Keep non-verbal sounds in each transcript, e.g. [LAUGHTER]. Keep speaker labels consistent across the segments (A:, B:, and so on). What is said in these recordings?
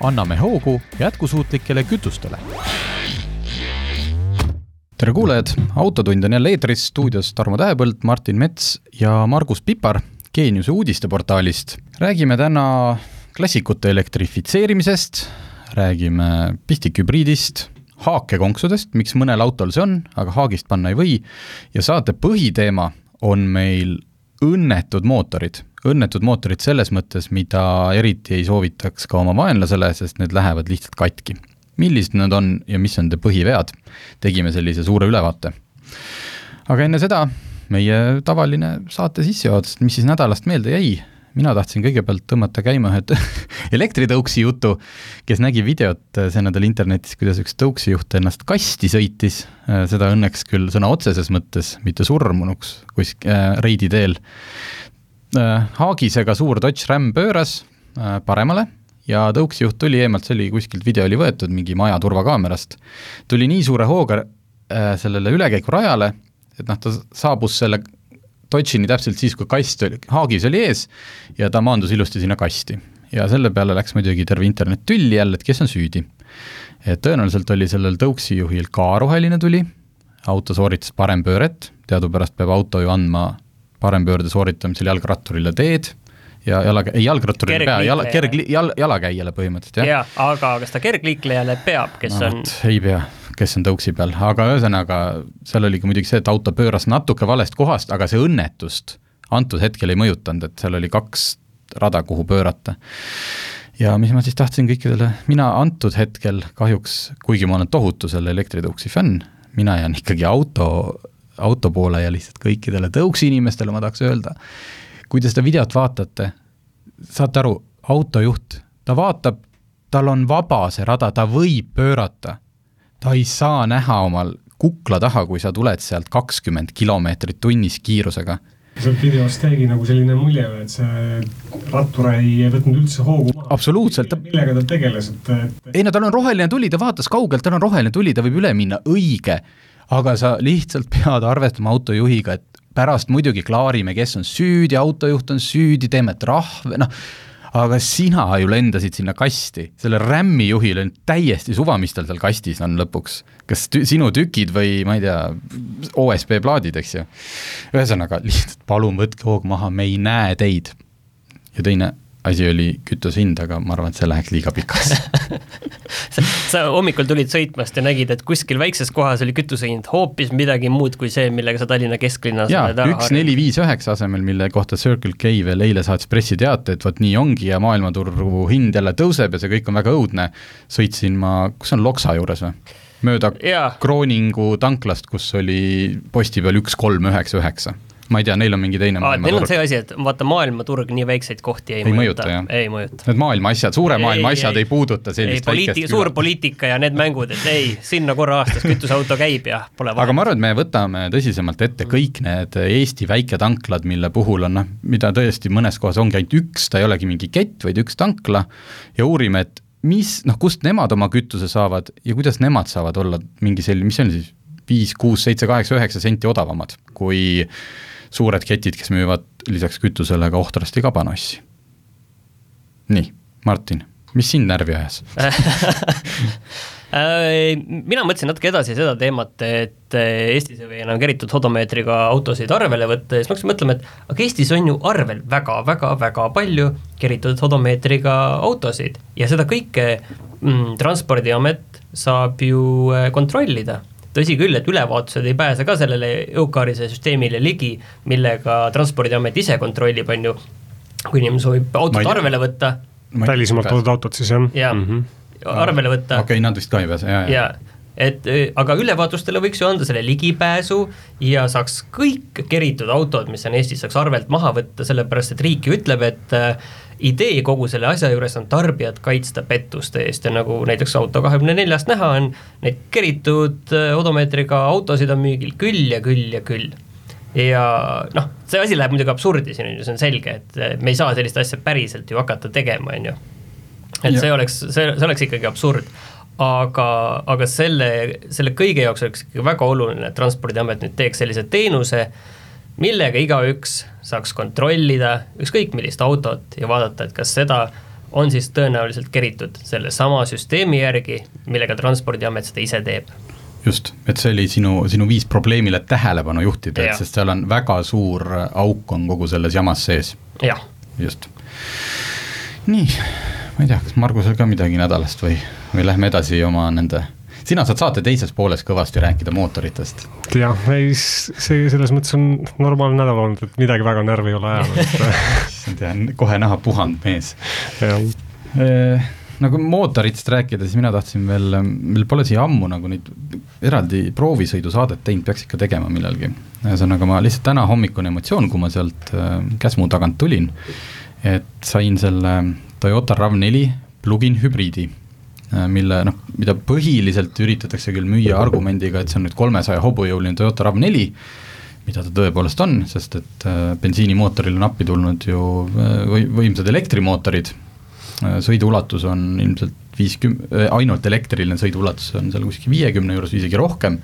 A: Anname hoogu jätkusuutlikele kütustele. tere kuulajad, Autotund on jälle eetris, stuudios Tarmo Tähepõld, Martin Mets ja Margus Pipar Geeniuse uudisteportaalist. räägime täna klassikute elektrifitseerimisest, räägime pistikhübriidist, haakekonksudest, miks mõnel autol see on, aga haagist panna ei või, ja saate põhiteema on meil õnnetud mootorid õnnetud mootorid selles mõttes, mida eriti ei soovitaks ka oma vaenlasele, sest need lähevad lihtsalt katki. millised nad on ja mis on need põhivead, tegime sellise suure ülevaate. aga enne seda meie tavaline saate sissejuhatus, mis siis nädalast meelde jäi, mina tahtsin kõigepealt tõmmata käima ühe [LAUGHS] elektritõuksi jutu, kes nägi videot see nädal internetis, kuidas üks tõuksijuht ennast kasti sõitis, seda õnneks küll sõna otseses mõttes, mitte surmunuks kuskil äh, reidi teel Haagisega suur Dodge Ram pööras äh, paremale ja tõuksjuht tuli eemalt, see oli kuskilt video oli võetud mingi maja turvakaamerast, tuli nii suure hooga äh, sellele ülekäigurajale, et noh, ta saabus selle Dodge'ini täpselt siis, kui kast oli, haagis oli ees ja ta maandus ilusti sinna kasti. ja selle peale läks muidugi terve internet tülli jälle, et kes on süüdi. et tõenäoliselt oli sellel tõuksijuhil ka roheline tuli, auto sooritas parempööret, teadupärast peab auto ju andma parempöörde sooritamisel jalgratturile teed ja jala, ei jalgratturile pea, jala, kerg, jal, jalakäijale põhimõtteliselt, jah.
B: jaa, aga kas ta kergliiklejale peab, kes no, on
A: ei pea, kes on tõuksi peal, aga ühesõnaga, seal oli ka muidugi see, et auto pööras natuke valest kohast, aga see õnnetust antud hetkel ei mõjutanud, et seal oli kaks rada, kuhu pöörata. ja mis ma siis tahtsin kõikidele, mina antud hetkel kahjuks, kuigi ma olen tohutu selle elektritõuksi fänn, mina jään ikkagi auto auto poole ja lihtsalt kõikidele tõuksi inimestele ma tahaks öelda, kui te seda videot vaatate, saate aru, autojuht, ta vaatab, tal on vaba see rada, ta võib pöörata. ta ei saa näha omal kukla taha, kui sa tuled sealt kakskümmend kilomeetrit tunnis kiirusega
C: sealt videost jäigi nagu selline mulje, et see rattur ei võtnud üldse hoogu maha.
A: absoluutselt.
C: millega ta tegeles, et, et.
A: ei no tal on roheline tuli, ta vaatas kaugelt, tal on roheline tuli, ta võib üle minna, õige aga sa lihtsalt [LAUGHS] pead arvestama autojuhiga, et pärast muidugi klaarime, kes on süüdi, autojuht on süüdi, teeme trahve, noh, aga sina ju lendasid sinna kasti, sellel RAM-i juhil on täiesti suva, mis tal seal kastis on lõpuks. kas tü sinu tükid või ma ei tea, OSB plaadid, eks ju. ühesõnaga, lihtsalt palun võtke hoog maha, me ei näe teid. ja teine asi oli kütuse hind, aga ma arvan, et see läheks liiga pikaks [LAUGHS]
B: sa, sa hommikul tulid sõitmast ja nägid, et kuskil väikses kohas oli kütuse hind hoopis midagi muud kui see, millega sa Tallinna kesklinnas
A: jaa, üks neli viis üheksa asemel, mille kohta Circle K veel eile saatis pressiteate, et vot nii ongi ja maailmaturu hind jälle tõuseb ja see kõik on väga õudne, sõitsin ma, kus on Loksa juures või? mööda. Krooningu tanklast, kus oli posti peal üks kolm üheksa üheksa ma ei tea, neil on mingi teine
B: maailmaturg. Neil on see asi, et vaata, maailmaturg nii väikseid kohti ei, ei mõjuta, mõjuta, ei mõjuta.
A: Need maailma asjad, suure maailma ei, asjad ei, ei puuduta sellist ei,
B: poliiti-, suur poliitika ja need mängud, et ei, sinna korra aastas kütuseauto käib ja pole
A: vahet. aga ma arvan, et me võtame tõsisemalt ette kõik need Eesti väiketanklad, mille puhul on noh, mida tõesti mõnes kohas ongi ainult üks, ta ei olegi mingi kett, vaid üks tankla, ja uurime, et mis, noh, kust nemad oma kütuse saavad ja kuidas nemad saavad olla mingi selline, mis see on siis, viis, kuus, seitse, kaheksa, üheksa senti odavamad kui suured ketid, kes müüvad lisaks kütusele ka ohtrasti kabanossi. nii, Martin, mis sind närvi ajas
B: mina mõtlesin natuke edasi seda teemat, et Eestis ei või enam keritud odomeetriga autosid arvele võtta ja siis ma hakkasin mõtlema, et aga Eestis on ju arvel väga-väga-väga palju keritud odomeetriga autosid ja seda kõike mm, Transpordiamet saab ju äh, kontrollida tõsi küll, et ülevaatused ei pääse ka sellele EUCARise süsteemile ligi, millega Transpordiamet ise kontrollib, on ju, kui inimene soovib autot arvele võtta.
C: välismaalt toodud autot siis jah?
B: jaa mm -hmm., arvele võtta.
A: okei okay,, nad vist ka ei pääse, jaa,
B: jaa et eh, aga ülevaatustele võiks ju anda selle ligipääsu ja saaks kõik keritud autod, mis on Eestis, saaks arvelt maha võtta, sellepärast et riik ju ütleb, et äh, idee kogu selle asja juures on tarbijat kaitsta pettuste eest ja nagu näiteks auto kahekümne neljast näha on, neid keritud äh, odomeetriga autosid on müügil küll ja küll ja küll ja noh, see asi läheb muidugi absurdi siin on ju, see on selge, et äh, me ei saa sellist asja päriselt ju hakata tegema, on ju. et ja. see oleks, see, see oleks ikkagi absurd aga, aga selle, selle kõige jaoks oleks ikkagi väga oluline, et Transpordiamet nüüd teeks sellise teenuse, millega igaüks saaks kontrollida ükskõik millist autot ja vaadata, et kas seda on siis tõenäoliselt keritud sellesama süsteemi järgi, millega Transpordiamet seda ise teeb.
A: just, et see oli sinu, sinu viis probleemile tähelepanu juhtida, et sest seal on väga suur auk on kogu selles jamas sees.
B: jah.
A: just. nii, ma ei tea, kas Margusel ka midagi nädalast või või lähme edasi oma nende, sina saad saate teises pooles kõvasti rääkida mootoritest.
C: jah, ei see selles mõttes on normaalne nädal olnud, et midagi väga närvi ei ole ajanud, et [LAUGHS]
A: jah, kohe näha puhanud mees. Eh, nagu mootoritest rääkida, siis mina tahtsin veel, meil pole siia ammu nagu neid eraldi proovisõidusaadet teinud, peaks ikka tegema millalgi. ühesõnaga, ma lihtsalt täna hommikune emotsioon, kui ma sealt äh, Käsmu tagant tulin, et sain selle Toyota RAV4 plug-in hübriidi Äh, mille noh, mida põhiliselt üritatakse küll müüa argumendiga, et see on nüüd kolmesaja hobujõuline Toyota RAV4, mida ta tõepoolest on, sest et äh, bensiinimootorile on appi tulnud ju äh, või võimsad elektrimootorid, sõiduulatus on ilmselt viiskümmend, ainult elektriline sõiduulatus on seal kuskil viiekümne juures või isegi rohkem,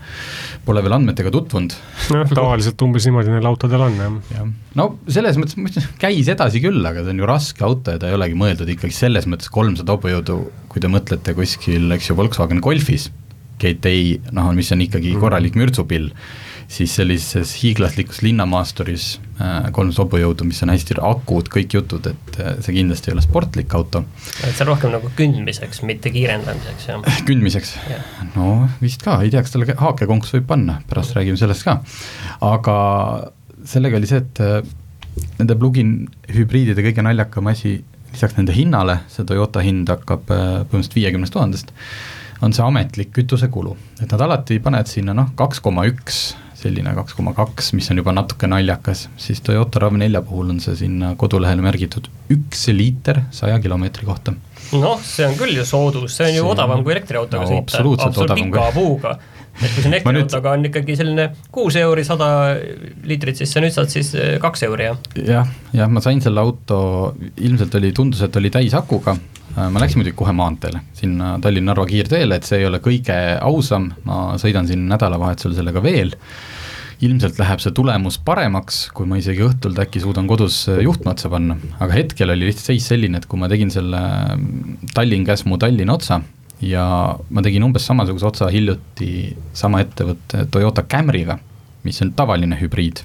A: pole veel andmetega tutvunud.
C: noh, tavaliselt umbes niimoodi neil autodel on, jah.
A: jah, no selles mõttes, ma ütlen, käis edasi küll, aga see on ju raske auto ja ta ei olegi mõeldud ikkagi selles mõttes kolmsada hobujõudu, kui te mõtlete kuskil, eks ju, Volkswagen Golfis, GTI, noh, mis on ikkagi mhm. korralik mürtsupill siis sellises hiiglaslikus linnamaasturis äh, kolm sobujõudu, mis on hästi akud, kõik jutud, et äh, see kindlasti ei ole sportlik auto.
B: et see on rohkem nagu kündmiseks, mitte kiirendamiseks, jah? [LAUGHS]
A: kündmiseks yeah., no vist ka, ei tea, kas talle haakekonks võib panna, pärast räägime sellest ka. aga sellega oli see, et äh, nende plug-in hübriidide kõige naljakam asi, lisaks nende hinnale, see Toyota hind hakkab põhimõtteliselt viiekümnest tuhandest, on see ametlik kütusekulu, et nad alati panevad sinna noh, kaks koma üks selline kaks koma kaks, mis on juba natuke naljakas, siis Toyota RAV4 puhul on see sinna kodulehele märgitud üks liiter saja kilomeetri kohta.
B: noh, see on küll ju soodus, see on ju see odavam kui elektriautoga no, sõita,
A: absoluutselt
B: kui puuga et kui siin [LAUGHS] elektriautoga on ikkagi selline kuus euri sada liitrit, siis sa nüüd saad siis eh, kaks euri, jah?
A: jah, jah, ma sain selle auto, ilmselt oli, tundus, et oli täisakuga, äh, ma läksin muidugi kohe maanteele, sinna Tallinna-Narva kiirteele, et see ei ole kõige ausam, ma sõidan siin nädalavahetusel sellega veel. Ilmselt läheb see tulemus paremaks, kui ma isegi õhtult äkki suudan kodus äh, juhtme otsa panna, aga hetkel oli lihtsalt seis selline, et kui ma tegin selle mm, Tallinn-Käsmu Tallinna otsa ja ma tegin umbes samasuguse otsa hiljuti sama ettevõtte Toyota Camry'ga, mis on tavaline hübriid,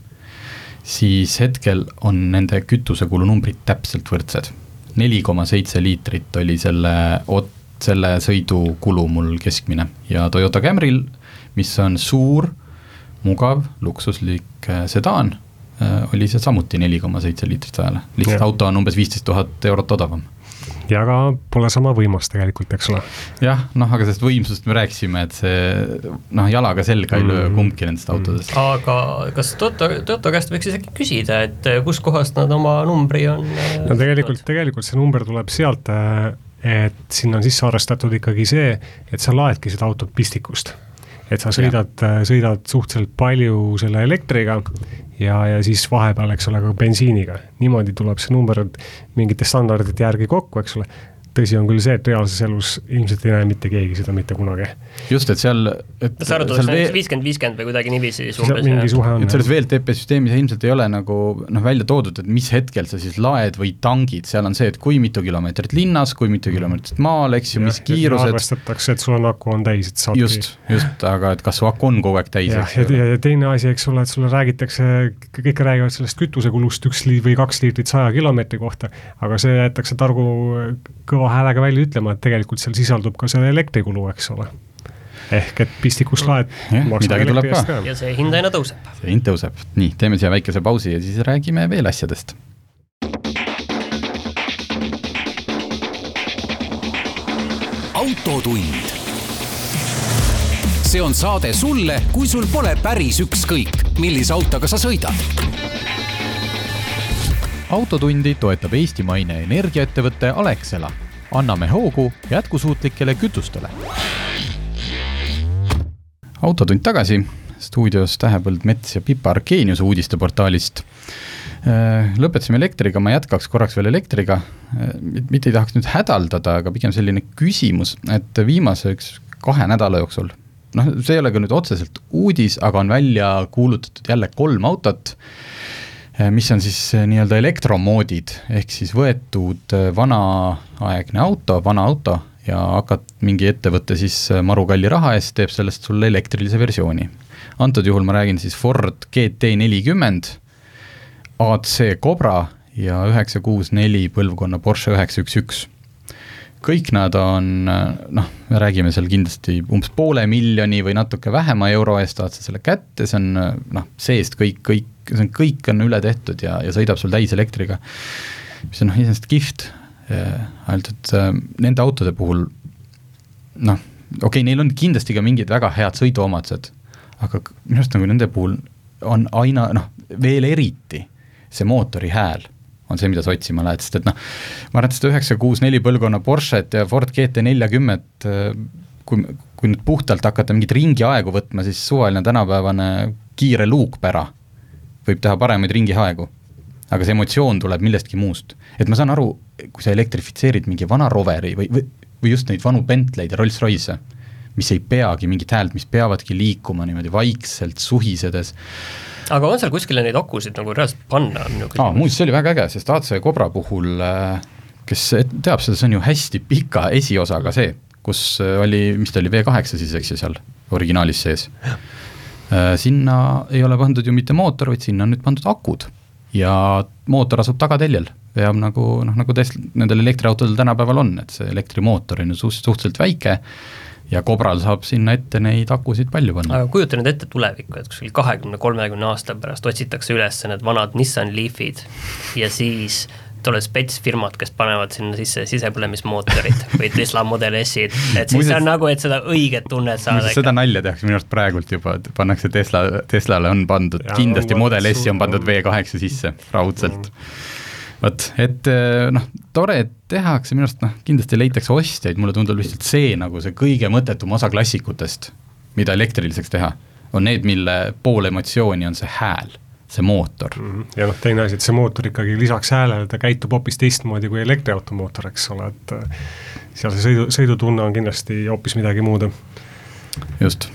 A: siis hetkel on nende kütusekulu numbrid täpselt võrdsed. Neli koma seitse liitrit oli selle ot-, selle sõidu kulu mul keskmine. Ja Toyota Camryl, mis on suur mugav, luksuslik äh, sedaan, äh, oli see samuti neli koma seitse liitrit ajale, lihtsalt ja. auto on umbes viisteist tuhat eurot odavam
C: ja ka pole sama võimas tegelikult, eks ole.
A: jah, noh, aga sellest võimsusest me rääkisime, et see noh, jalaga selga ei löö mm -hmm. kumbki nendest autodest.
B: aga kas Toto, Toto käest võiks isegi küsida, et äh, kustkohast nad oma numbri on
C: no tegelikult, tegelikult see number tuleb sealt, et sinna on sisse arvestatud ikkagi see, et sa laedki seda autot pistikust et sa sõidad, sõidad suhteliselt palju selle elektriga ja, ja siis vahepeal, eks ole, ka bensiiniga. niimoodi tuleb see number mingite standardite järgi kokku, eks ole tõsi on küll see, et reaalses elus ilmselt ei näe mitte keegi seda mitte kunagi.
A: just, et seal, et
B: sa arvad, oleks näiteks viiskümmend, viiskümmend või kuidagi niiviisi siis umbes?
C: mingi suhe on.
A: et selles VLTP süsteemis ilmselt ei ole nagu noh, välja toodud, et mis hetkel sa siis laed või tangid, seal on see, et kui mitu kilomeetrit linnas, kui mitu kilomeetrit maal, eks ju, mis kiirused.
C: arvestatakse, et sul on aku on täis, et saadki.
A: just, just, aga et kas su aku on kogu aeg täis,
C: eks ju. ja, ja teine asi, eks ole, et sulle räägitakse, kõik räägivad sellest kütusekulust üks liit või kaks liitrit saja kilomeetri kohta, aga see jäetakse targu kõva häälega välja ütlema, et tegelikult seal sisaldub ka selle elektrikulu, eks ole. ehk et pistikust laed
A: midagi tuleb ka.
B: ja see hind aina tõuseb.
A: see hind tõuseb, nii, teeme siia väikese pausi ja siis räägime veel asjadest.
D: autotund see on saade sulle, kui sul pole päris ükskõik, millise autoga sa sõidad.
A: autotundi toetab eestimaine energiaettevõte Alexela. Anname hoogu jätkusuutlikele kütustele. autotund tagasi, stuudios Tähepõld, Mets ja Pipar Geeniuse uudisteportaalist. Äh, lõpetasime elektriga, ma jätkaks korraks veel elektriga, äh, mitte ei tahaks nüüd hädaldada, aga pigem selline küsimus, et viimase üks kahe nädala jooksul, noh, see ei ole ka nüüd otseselt uudis, aga on välja kuulutatud jälle kolm autot, mis on siis nii-öelda elektromoodid, ehk siis võetud vanaaegne auto, vana auto ja hakkad mingi ettevõte siis maru kalli raha eest teeb sellest sulle elektrilise versiooni. antud juhul ma räägin siis Ford GT nelikümmend AC Cobra ja üheksa kuus neli põlvkonna Porsche üheksa üks üks. Kõik nad on noh, me räägime seal kindlasti umbes poole miljoni või natuke vähema euro eest saad sa selle kätte, see on noh, seest kõik, kõik, see on, kõik on üle tehtud ja, ja sõidab sul täiselektriga. mis on noh, iseenesest kihvt, ainult et äh, nende autode puhul noh, okei okay,, neil on kindlasti ka mingid väga head sõiduomadused, aga minu arust nagu nende puhul on aina noh, veel eriti see mootori hääl on see, mida sa otsima lähed, sest et noh, ma arvan, et seda üheksa kuus neli põlvkonna Porsche't ja Ford GT neljakümmet, kui, kui nüüd puhtalt hakata mingit ringiaegu võtma, siis suvaline tänapäevane kiire luukpära võib teha paremaid ringiaegu. aga see emotsioon tuleb millestki muust. et ma saan aru, kui sa elektrifitseerid mingi vana Roveri või, või, või just neid vanu Bentley'd ja Rolls-Royce'e, mis ei peagi mingit häält, mis peavadki liikuma niimoodi vaikselt, suhisedes
B: aga on seal kuskile neid akusid nagu reaalselt panna,
A: ah,? muuseas, see oli väga äge, sest AC Cobra puhul, äh, kes teab seda, see on ju hästi pika esiosaga see, kus äh, oli, mis ta oli, V8 siis, eks ju, seal originaalis sees. Äh, sinna ei ole pandud ju mitte mootor, vaid sinna on nüüd pandud akud ja mootor asub tagateljel, veab nagu noh, nagu Tesla, nendel elektriautodel tänapäeval on, et see elektrimootor on ju suhteliselt väike ja Cobral saab sinna ette neid akusid palju panna.
B: aga kujuta nüüd ette tulevikku, et kuskil kahekümne, kolmekümne aasta pärast otsitakse üles need vanad Nissan Leafid ja siis tulevad spetsfirmad, kes panevad sinna sisse sisepõlemismootorid [LAUGHS] või Tesla Model S-id, et siis see on nagu, et seda õiget tunnet saada.
A: seda nalja tehakse minu arust praegult juba, pannakse Tesla, Teslale on pandud, kindlasti Model S-i on pandud V8 sisse raudselt mm vot, et eh, noh, tore, et tehakse, minu arust noh, kindlasti leitakse ostjaid, mulle tundub lihtsalt see nagu see kõige mõttetum osa klassikutest, mida elektriliseks teha, on need, mille pool emotsiooni on see hääl see mootor.
C: -hmm. ja noh, teine asi, et see mootor ikkagi lisaks häälele, ta käitub hoopis teistmoodi kui elektriauto mootor, eks ole, et eh, seal see sõidu, sõidutunne on kindlasti hoopis midagi muud.
A: just,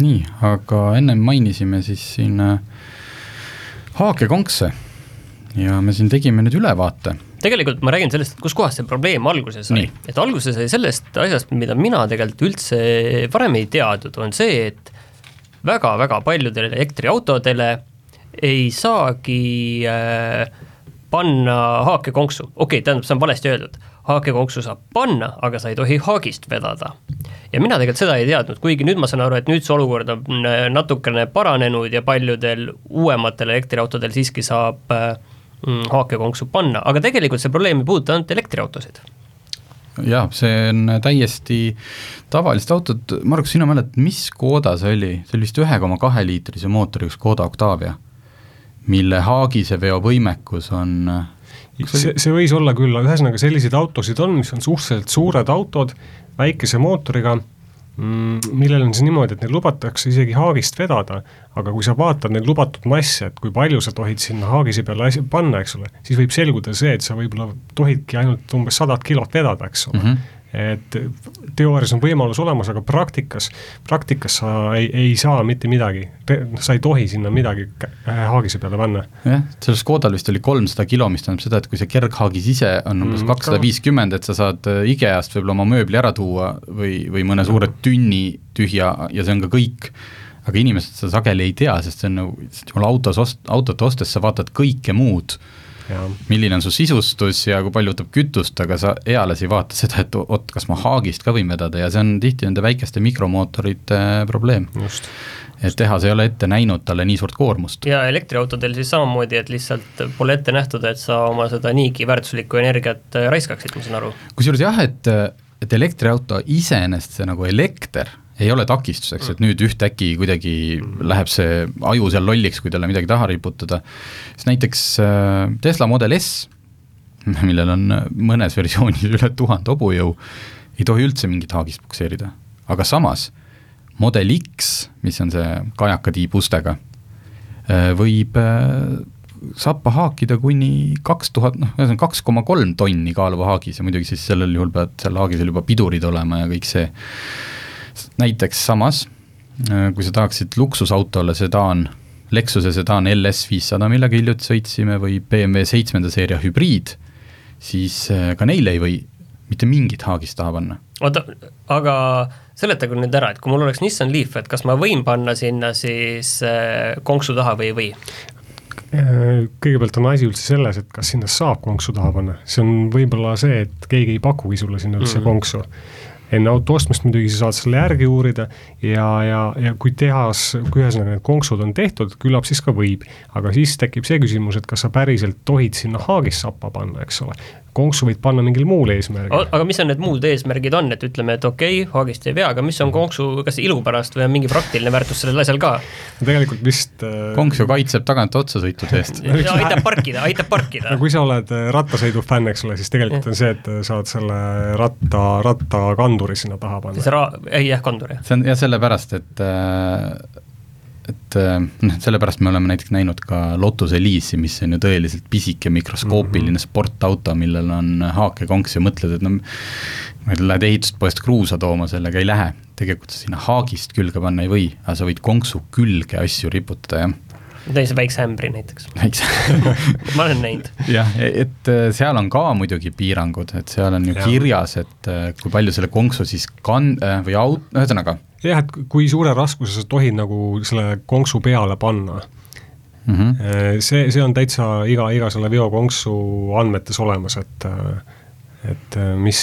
A: nii, aga ennem mainisime siis siin äh, haakekonkse ja me siin tegime nüüd ülevaate.
B: tegelikult ma räägin sellest, et kuskohast see probleem alguse sai, et alguse sai sellest asjast, mida mina tegelikult üldse varem ei teadnud, on see, et väga-väga paljudele elektriautodele ei saagi äh, panna haakekonksu, okei okay,, tähendab, see on valesti öeldud, haakekonksu saab panna, aga sa ei tohi haagist vedada. ja mina tegelikult seda ei teadnud, kuigi nüüd ma saan aru, et nüüd see olukord on äh, natukene paranenud ja paljudel uuematel elektriautodel siiski saab äh, haakekonksu panna, aga tegelikult see probleem ei puuduta ainult elektriautosid.
A: Jah, see on täiesti tavalised autod, Margus, sina mäletad, mis Škoda see oli, see oli vist ühe koma kahe liitrise mootoriga Škoda Octavia, mille haagise veo võimekus on
C: see, see võis olla küll, aga ühesõnaga selliseid autosid on, mis on suhteliselt suured autod, väikese mootoriga. Mm, millel on siis niimoodi, et neil lubatakse isegi haagist vedada, aga kui sa vaatad neid lubatud masse, et kui palju sa tohid sinna haagise peale asi panna, eks ole, siis võib selguda see, et sa võib-olla tohidki ainult umbes sadat kilot vedada, eks ole mm. -hmm et teoorias on võimalus olemas, aga praktikas, praktikas sa ei, ei saa mitte midagi, sa ei tohi sinna midagi haagise peale panna.
A: jah, sellel Škodal vist oli kolmsada kilo, mis tähendab seda, et kui see kerghaagis ise on umbes mm, kakssada viiskümmend, et sa saad äh, IKEA-st võib-olla oma mööbli ära tuua või, või mõne suure tünni tühja ja see on ka kõik. Aga inimesed seda sageli ei tea, sest see on nagu, autos ost-, autot ostes sa vaatad kõike muud milline on su sisustus ja kui palju võtab kütust, aga sa eales ei vaata seda, et oot, kas ma haagist ka võin vedada ja see on tihti nende väikeste mikromootorite probleem. et tehas ei ole ette näinud talle nii suurt koormust.
B: ja elektriautodel siis samamoodi, et lihtsalt pole ette nähtud, et sa oma seda niigi väärtuslikku energiat raiskaksid, ma saan aru.
A: kusjuures jah, et, et elektriauto iseenesest, see nagu elekter ei ole takistuseks, et nüüd ühtäkki kuidagi läheb see aju seal lolliks, kui talle midagi taha riputada, siis näiteks äh, Tesla Model S, [LAUGHS] millel on mõnes versioonis üle tuhande hobujõu, ei tohi üldse mingit haagist pukseerida. aga samas, Model X, mis on see kajaka tiibustega, võib sappa haakida kuni kaks tuhat, noh, ühesõnaga kaks koma kolm tonni kaaluva haagis ja muidugi siis sellel juhul peavad seal haagisel juba pidurid olema ja kõik see. Näiteks samas, kui sa tahaksid luksusautole sedaan, Lexuse sedaan LS viissada, millega hiljuti sõitsime, või BMW seitsmenda seeria hübriid, siis äh, ka neile ei või mitte mingit haagist taha panna.
B: oota, aga seletage nüüd ära, et kui mul oleks Nissan Leaf, et kas ma võin panna sinna siis äh, konksu taha või ei või?
C: kõigepealt on asi üldse selles, et kas sinna saab konksu taha panna, see on võib-olla see, et keegi ei pakugi sulle sinna üldse mm -hmm. konksu. Enne auto ostmist muidugi sa saad selle järgi uurida ja, ja, ja kui tehas, kui ühesõnaga need konksud on tehtud, küllap siis ka võib. aga siis tekib see küsimus, et kas sa päriselt tohid sinna haagis sappa panna, eks ole konksu võid panna mingil muul eesmärgil.
B: aga mis on need muud eesmärgid on, et ütleme, et okei okay,, haagist ei vea, aga mis on konksu, kas ilu pärast või on mingi praktiline väärtus sellel asjal ka?
C: tegelikult vist
A: äh... konksu kaitseb tagant otsasõitude eest [LAUGHS]
B: aitab parkida, aitab parkida.
C: no kui sa oled äh, rattasõidu fänn, eks ole, siis tegelikult on see, et äh, saad selle ratta, rattakanduri sinna taha panna.
B: see ra-, ei jah, kandur jah.
A: see on jah sellepärast, et äh et äh, noh, sellepärast me oleme näiteks näinud ka Lotus Elise'i, mis on ju tõeliselt pisike mikroskoopiline mm -hmm. sportauto, millel on haakekonks ja mõtled, et no lähed ehituspoest kruusa tooma, sellega ei lähe. tegelikult sa sinna haagist külge panna ei või, aga sa võid konksu külge asju riputada, jah
B: täitsa väikse ämbri näiteks.
A: väikse [LAUGHS]
B: ma olen näinud.
A: jah, et äh, seal on ka muidugi piirangud, et seal on ju ja. kirjas, et äh, kui palju selle konksu siis kan- või aut-, ühesõnaga
C: jah, et kui suure raskuse sa tohid nagu selle konksu peale panna mm. -hmm. see, see on täitsa iga, iga selle veokonksu andmetes olemas, et et mis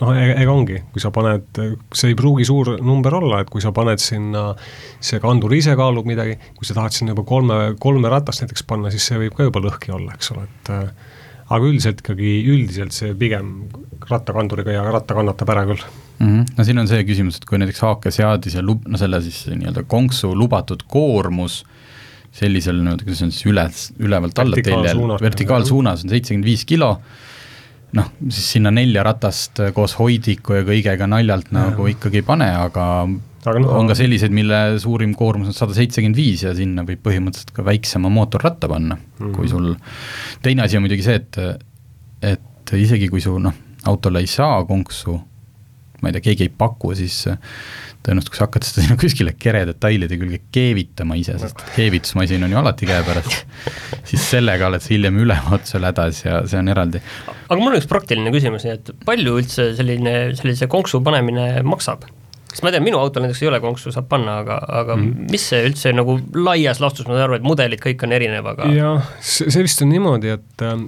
C: noh, ega ongi, kui sa paned, see ei pruugi suur number olla, et kui sa paned sinna, see kandur ise kaalub midagi, kui sa tahad sinna juba kolme, kolme ratast näiteks panna, siis see võib ka juba lõhki olla, eks ole, et aga üldiselt ikkagi, üldiselt see pigem rattakanduriga ja ratta kannatab ära küll
A: mm. -hmm. no siin on see küsimus, et kui näiteks haakeseadis ja lub-, no selle siis nii-öelda konksu lubatud koormus sellisel nii-öelda, kuidas on siis üles, ülevalt alla teljel, vertikaalsuunas on seitsekümmend viis kilo, noh, siis sinna nelja ratast koos hoidiku ja kõigega naljalt ja. nagu ikkagi ei pane, aga aga no, on ka selliseid, mille suurim koormus on sada seitsekümmend viis ja sinna võib põhimõtteliselt ka väiksema mootorratta panna mm, -hmm. kui sul, teine asi on muidugi see, et et isegi kui su noh, autole ei saa konksu ma ei tea, keegi ei paku, siis äh, tõenäoliselt, kui sa hakkad seda sinna kuskile keredetailide külge keevitama ise, sest keevitusmasin on ju alati käepärast, [LAUGHS] siis sellega oled sa hiljem üleotsa hädas ja see on eraldi.
B: aga mul on üks praktiline küsimus, nii et palju üldse selline, sellise konksu panemine maksab? Sest ma tean, minu autol näiteks ei ole konksu, saab panna, aga, aga mm -hmm. mis see üldse nagu laias laastus, ma saan aru, et mudelid kõik on erinev, aga
C: jah, see vist on niimoodi, et ähm,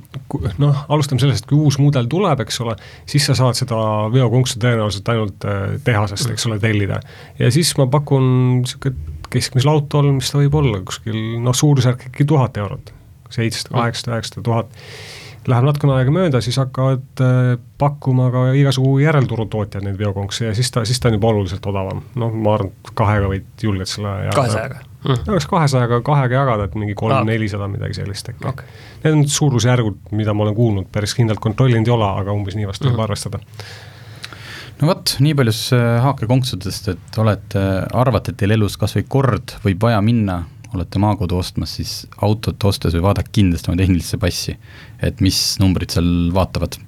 C: noh, alustame sellest, kui uus mudel tuleb, eks ole, siis sa saad seda veokonksu tõenäoliselt ainult äh, tehasest, eks ole, tellida. ja siis ma pakun niisugune keskmisel autol, mis ta võib olla, kuskil noh, suurusjärk ikkagi tuhat eurot, seitsesada, kaheksasada, üheksasada tuhat Läheb natukene aega mööda, siis hakkavad äh, pakkuma ka igasugu järelturutootjad neid veokonkse ja siis ta, siis ta on juba oluliselt odavam. noh, ma arvan, et kahega võid julgelt selle
B: jagada. kahesajaga
C: mm.? no kas kahesajaga kahega jagada, et mingi kolm-nelisada, midagi sellist äkki okay.. Need on suurusjärgud, mida ma olen kuulnud, päris kindlalt kontrollinud ei ole, aga umbes nii vast võib mm. arvestada
A: no vot, nii palju siis äh, haakekonksudest, et olete, arvate, et teil elus kas või kord võib vaja minna olete maakodu ostmas, siis autot ostes või vaadake kindlasti oma tehnilisse passi, et mis numbrid seal vaatavad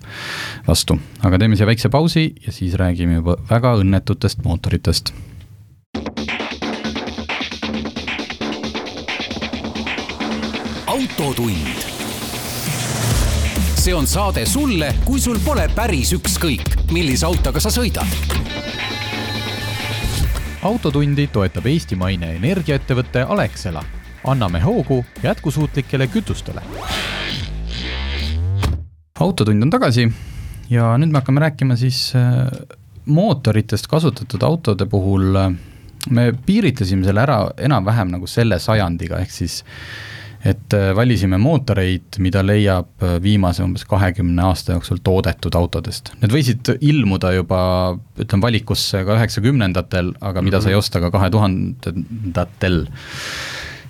A: vastu. aga teeme siia väikse pausi ja siis räägime juba väga õnnetutest mootoritest.
D: autotund. see on saade sulle, kui sul pole päris ükskõik, millise autoga sa sõidad
A: autotundi toetab eestimaine energiaettevõte Alexela. anname hoogu jätkusuutlikele kütustele. autotund on tagasi ja nüüd me hakkame rääkima siis äh, mootoritest kasutatud autode puhul. Me piiritlesime selle ära enam-vähem nagu selle sajandiga, ehk siis et äh, valisime mootoreid, mida leiab äh, viimase umbes kahekümne aasta jooksul toodetud autodest. Need võisid ilmuda juba ütleme valikusse ka üheksakümnendatel, aga mida sai mhm. osta ka kahe tuhandendatel.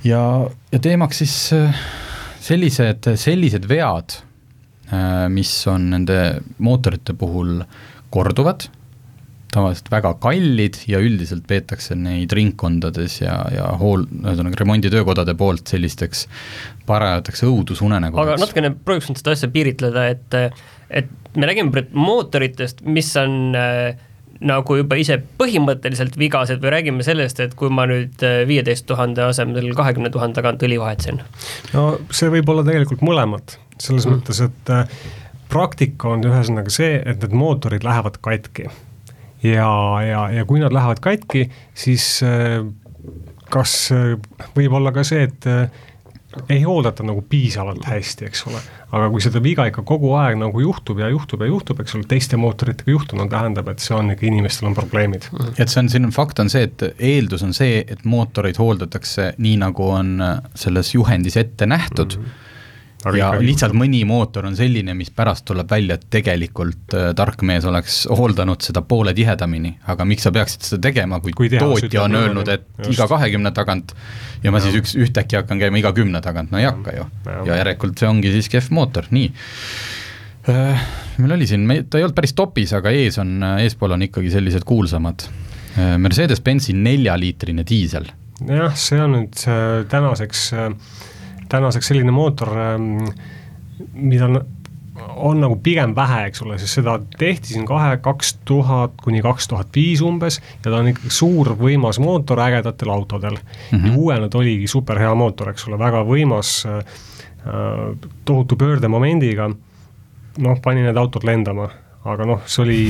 A: ja, ja teemaks siis äh, sellised, sellised vead, mis on nende mootorite puhul korduvad tavaliselt väga kallid ja üldiselt peetakse neid ringkondades ja, ja hool, ühesõnaga remonditöökodade poolt sellisteks parajateks õudusunenägudeks.
B: aga natukene prooviks nüüd seda asja piiritleda, et, et me räägime mootoritest, mis on äh, nagu juba ise põhimõtteliselt vigased või räägime sellest, et kui ma nüüd äh, viieteist tuhande asemel kahekümne tuhande tagant õli vahetasin?
C: no see võib olla tegelikult mõlemat, selles mm. mõttes, et äh, praktika on ühesõnaga see, et need mootorid lähevad katki ja, ja, ja kui nad lähevad katki, siis äh, kas äh, võib olla ka see, et äh, ei hooldata nagu piisavalt hästi, eks ole. aga kui seda viga ikka kogu aeg nagu juhtub ja juhtub ja juhtub, eks ole, teiste mootoritega juhtunud, tähendab, et see on ikka, inimestel on probleemid.
A: et see on, siin on fakt on see, et eeldus on see, et mootoreid hooldatakse nii, nagu on selles juhendis ette nähtud mm. -hmm Aga ja lihtsalt mõni mootor on selline, mis pärast tuleb välja, et tegelikult äh, tark mees oleks hooldanud seda poole tihedamini, aga miks sa peaksid seda tegema, kui, kui tootja on öelnud, et just. iga kahekümne tagant ja ma ja. siis üks, ühtäkki hakkan käima iga kümne tagant, no ei hakka ju. ja järelikult see ongi siis kehv mootor, nii äh,. meil oli siin, me, ta ei olnud päris topis, aga ees on, eespool on ikkagi sellised kuulsamad äh,. Mercedes-Benzi neljaliitrine diisel.
C: jah, see on nüüd äh, tänaseks äh, tänaseks selline mootor, ähm, mida on, on nagu pigem vähe, eks ole, sest seda tehti siin kahe, kaks tuhat kuni kaks tuhat viis umbes ja ta on ikkagi suur võimas mootor ägedatel autodel mm. -hmm. ja uuena ta oligi super hea mootor, eks ole, väga võimas äh,, tohutu pöördemomendiga, noh, pani need autod lendama, aga noh, see oli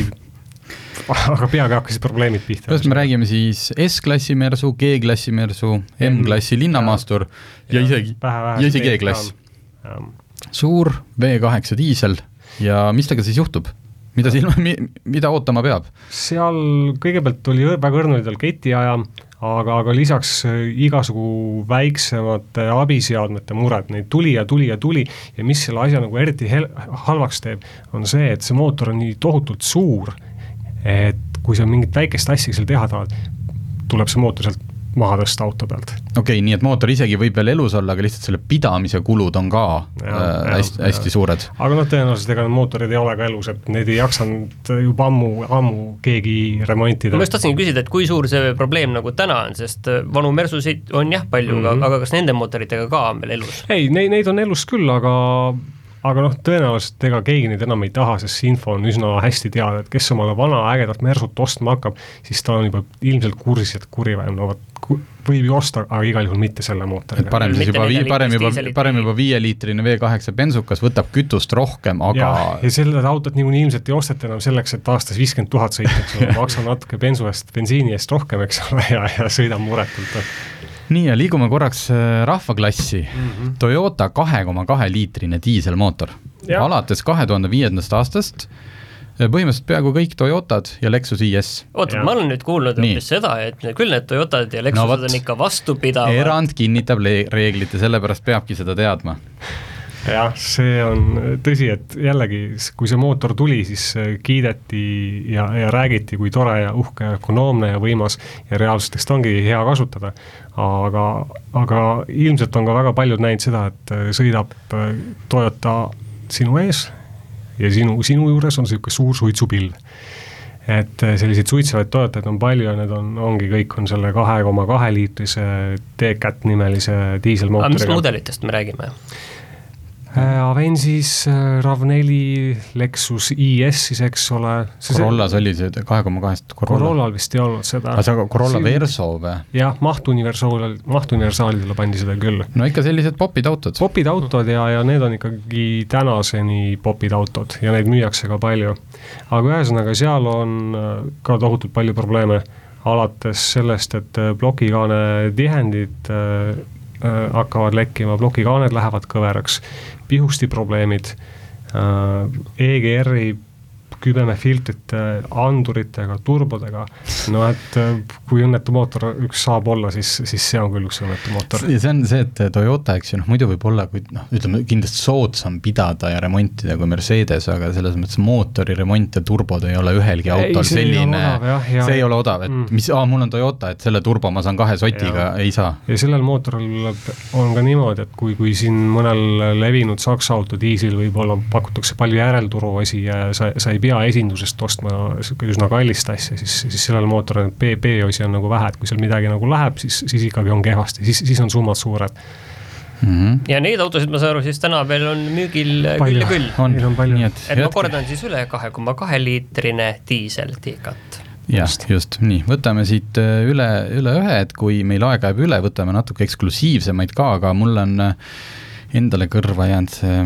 C: [LAUGHS] aga peagi hakkasid probleemid pihta.
A: kas me räägime siis S-klassi Mersu, G-klassi Mersu, M-klassi linnamaastur ja, ja isegi, ja isegi G-klass. suur V8 diisel ja mis temaga siis juhtub? mida silma, mida ootama peab?
C: seal kõigepealt oli väga õrn oli tal ketiaja, aga, aga lisaks äh, igasugu väiksemate abiseadmete mured, neid tuli ja tuli ja tuli ja mis selle asja nagu eriti hel-, halvaks teeb, on see, et see mootor on nii tohutult suur et kui sa mingit väikest asja seal teha tahad, tuleb see mootor sealt maha tõsta auto pealt.
A: okei okay,, nii et mootor isegi võib veel elus olla, aga lihtsalt selle pidamise kulud on ka ja, äh, hästi, hästi suured.
C: aga noh, tõenäoliselt ega need mootorid ei ole ka elus, et neid ei jaksanud juba ammu, ammu keegi remontida.
B: ma just tahtsingi küsida, et kui suur see probleem nagu täna on, sest äh, vanu Mersusid on jah palju mm, -hmm. aga kas nende mootoritega ka on veel elus?
C: ei, neid, neid on elus küll, aga aga noh, tõenäoliselt ega keegi neid enam ei taha, sest see info on üsna hästi teada, et kes omale vana ägedat Mersut ostma hakkab, siis ta on juba ilmselt kursis, et kuri vähem, no vot, võib ju osta, aga igal juhul mitte selle mootoriga.
A: parem siis juba, parem juba, parem juba viieliitrine V8 bensukas võtab kütust rohkem, aga
C: ja, ja selle autot niikuinii ilmselt ei osteta enam selleks, et aastas viiskümmend tuhat sõita, eks ole, maksan natuke bensu eest, bensiini eest rohkem, eks ole, ja, ja sõidan muretult
A: nii ja liigume korraks äh, rahvaklassi mm. -hmm. Toyota kahe koma kahe liitrine diiselmootor. alates kahe tuhande viiendast aastast äh, põhimõtteliselt peaaegu kõik Toyotad ja Lexus IS.
B: oota, ma olen nüüd kuulnud hoopis seda, et küll need Toyotad ja Lexused no, võt, on ikka vastupidavad.
A: erand kinnitab reeglit ja sellepärast peabki seda teadma
C: see on tõsi, et jällegi, kui see mootor tuli, siis kiideti ja, ja räägiti, kui tore ja uhke ja ökonoomne ja võimas ja reaalsuseks ta ongi hea kasutada. aga, aga ilmselt on ka väga paljud näinud seda, et sõidab Toyota sinu ees ja sinu, sinu juures on niisugune suur suitsupilv et selliseid suitsevaid Toyotaid on palju ja need on, ongi, kõik on selle kahe koma kahe liitrise T-Cat nimelise diiselmootoriga.
B: mis mudelitest me räägime?
C: Äh, Avensis, äh, RAV4, Lexus IS siis, eks ole.
A: Corollas oli see kahe koma kahest
C: Corolla? Corollal vist ei olnud seda.
A: aga see on Corolla Siin... Verso või?
C: jah, mahtuniversaal, mahtuniversaalidele pandi seda küll.
A: no ikka sellised popid autod.
C: popid autod ja, ja need on ikkagi tänaseni popid autod ja neid müüakse ka palju. aga ühesõnaga, seal on äh, ka tohutult palju probleeme, alates sellest, et plokikaane tihendid hakkavad lekkima, plokikaaned lähevad kõveraks, pihusti probleemid, äh, EGR-i kübemefiltrite, anduritega, turbodega, no et äh, kui õnnetu mootor üks saab olla, siis, siis see on küll üks õnnetu mootor.
A: ja see on see, et Toyota, eks ju, noh muidu võib olla, kui noh, ütleme kindlasti soodsam pidada ja remontida kui Mercedes, aga selles mõttes mootori remont ja turbod ei ole ühelgi autol
C: ei
A: selline, see ei ole odav, et
C: Mm.
A: mis, aa, mul on Toyota, et selle turbo ma saan kahe sotiga, ei saa.
C: ja sellel mootoril on ka niimoodi, et kui, kui siin mõnel levinud Saksa auto diislil võib-olla pakutakse palju järelturuosi ja sa, sa ei pea esindusest ostma üsna kallist asja, siis, siis sellel mootoril B, B-osi on nagu vähe, et kui seal midagi nagu läheb, siis, siis ikkagi on kehvasti, siis, siis on summad suured.
A: Mm -hmm.
B: ja neid autosid, ma saan aru, siis täna veel on müügil küll
C: Palju.
B: ja küll.
A: on,
C: on palju.
A: nii et
B: et ma
A: jätke-
B: kordan siis üle, kahe koma kahe liitrine diisel Tiikat.
A: jah, just, nii, võtame siit äh, üle, üle ühe, et kui meil aega jääb üle, võtame natuke eksklusiivsemaid ka, aga mul on äh, endale kõrva jäänud see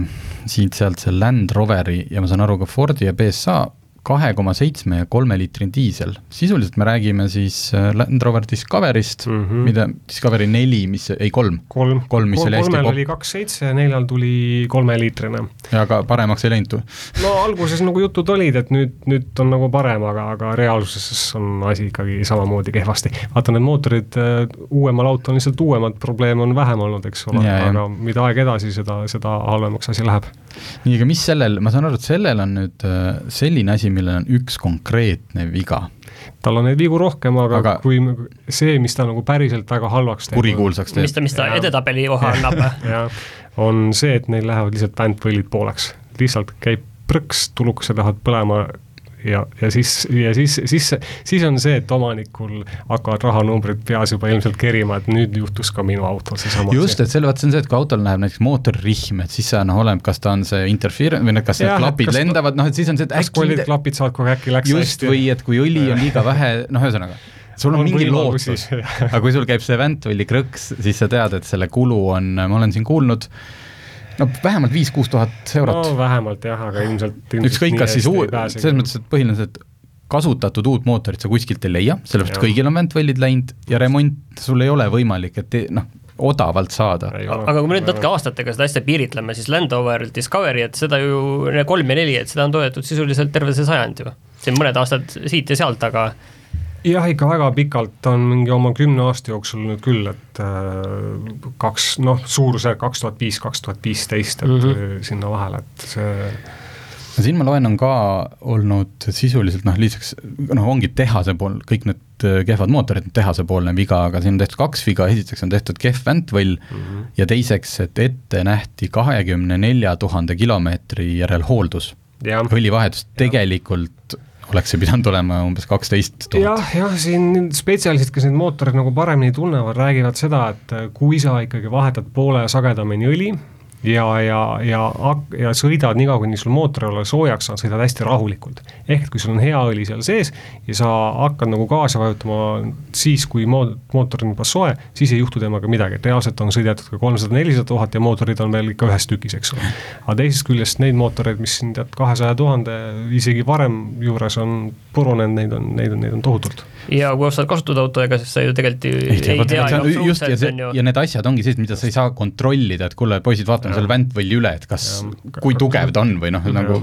A: siit-sealt see Land Roveri ja ma saan aru ka Fordi ja BSA kahe koma seitsme ja kolme liitrine diisel. sisuliselt me räägime siis äh, Land Rover Discoverist mm. -hmm. mida, Discovery neli, mis, ei kolm,
C: kolm,
A: Kolm, mis oli hästi
C: kolmel
A: pop-
C: oli kaks seitse ja neljal tuli kolmeliitrine.
A: aga paremaks ei läinud.
C: no alguses nagu jutud olid, et nüüd, nüüd on nagu parem, aga, aga reaalsuses on asi ikkagi samamoodi kehvasti. vaata, need mootorid äh, uuemal autol on lihtsalt uuemad, probleeme on vähem olnud, eks ole, aga mida aeg edasi, seda, seda halvemaks asi läheb.
A: nii, aga mis sellel, ma saan aru, et sellel on nüüd äh, selline asi, millel on üks konkreetne viga,
C: tal on neid vigu rohkem, aga,
A: Aga-
C: kui see, mis ta nagu päriselt väga halvaks teeb.
A: kurikuulsaks
B: mis ta,
A: teeb.
B: mis ta edetabeli koha annab [LAUGHS]
C: on see, et neil lähevad lihtsalt vändvõlid pooleks, lihtsalt käib prõks, tulukesed lähevad põlema ja, ja siis, ja siis, siis, siis on see, et omanikul hakkavad rahanumbrid peas juba ilmselt kerima, et nüüd juhtus ka minu autol seesama
A: just, et selle, vaat see on see, et kui autol läheb näiteks mootorrihm, et siis sa noh, oleneb, kas ta on see interfere- või noh, kas need klapid
C: kas-
A: lendavad, noh et siis on see, et
C: kas
A: äkki
C: kollid
A: mida-
C: klapid saavad kogu äkki läks
A: just,
C: hästi?
A: või et kui õli on liiga vähe, noh ühesõnaga, sul on,
C: On
A: mingi lootus, aga kui sul käib see väntvõlli krõks, siis sa tead, et selle kulu on, ma olen siin kuulnud, no vähemalt viis-kuus tuhat eurot.
C: No vähemalt jah, aga ilmselt, ilmselt
A: ükskõik, kas siis uue, selles mõttes, et põhiliselt kasutatud uut mootorit sa kuskilt ei leia, sellepärast kõigil on väntvõllid läinud ja remont sul ei ole võimalik, et noh, odavalt saada.
B: aga kui me nüüd natuke aastatega seda asja piiritleme, siis Land Rover Discovery, et seda ju, kolm ja neli, et seda on toodetud sisuliselt terve see sajand ju. siin mõned aastad siit ja sealt, aga
C: jah, ikka väga pikalt on mingi oma kümne aasta jooksul nüüd küll, et äh, kaks, noh, suurusjärk kaks tuhat viis, kaks tuhat viisteist, et mm. -hmm. sinna vahele, et see
A: no siin ma loen, on ka olnud sisuliselt noh, lisaks noh, ongi tehase pool, kõik need äh, kehvad mootorid, tehasepoolne viga, aga siin on tehtud kaks viga, esiteks on tehtud kehv väntvõll mm. -hmm. ja teiseks, et ette nähti kahekümne nelja tuhande kilomeetri järel hooldus. õlivahetus, tegelikult oleks see pidanud olema umbes kaksteist tuhat.
C: jah, jah, siin spetsialistid, kes neid mootoreid nagu paremini tunnevad, räägivad seda, et kui sa ikkagi vahetad poole sagedamini õli ja, ja, ja, ja sõidad niikaua, kuni sul mootor ei ole soojaks saanud, sõidad hästi rahulikult. ehk et kui sul on hea õli seal sees ja sa hakkad nagu gaasi vajutama siis, kui mo-, mootor on juba soe, siis ei juhtu temaga midagi, et reaalselt on sõidetud ka kolmsada, nelisada tuhat ja mootorid on veel ikka ühes tükis, eks ole. aga teisest küljest neid mootoreid, mis siin tead kahesaja tuhande, isegi varem juures on purunenud, neid on, neid on, neid on tohutult
B: ja kui ostad kasutatud auto, ega siis sa ju tegelikult ju ei, ei tea ju
A: just ja
B: absoluutselt,
A: see
B: on ju
A: ja need asjad ongi sellised, mida sa ei saa kontrollida, et kuule, poisid, vaatame selle väntvõlli üle, et kas, kui tugev ta on või noh, nagu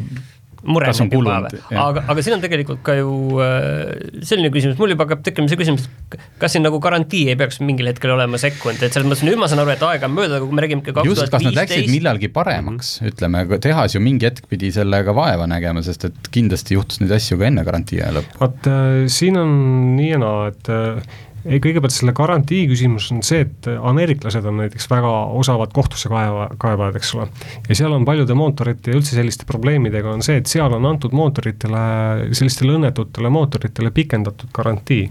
B: mure
A: kas on kulunud,
B: aga, aga siin on tegelikult ka ju äh, selline küsimus, mul juba hakkab tekkima see küsimus, kas siin nagu garantii ei peaks mingil hetkel olema sekkunud, et selles mõttes nüüd ma saan aru, et aega on mööda, aga kui me räägime ikka kaks
A: just,
B: tuhat
A: kas nad läksid
B: viisteist,
A: millalgi paremaks? Mm, -hmm. ütleme, tehas ju mingi hetk pidi sellega vaeva nägema, sest et kindlasti juhtus neid asju ka enne garantii aja lõppu.
C: vot äh, siin on nii ja naa, et äh, ei, kõigepealt selle garantii küsimus on see, et ameeriklased on näiteks väga osavad kohtusse kaeva, kaebajad, eks ole. ja seal on paljude mootorite ja üldse selliste probleemidega on see, et seal on antud mootoritele, sellistele õnnetutele mootoritele pikendatud garantii.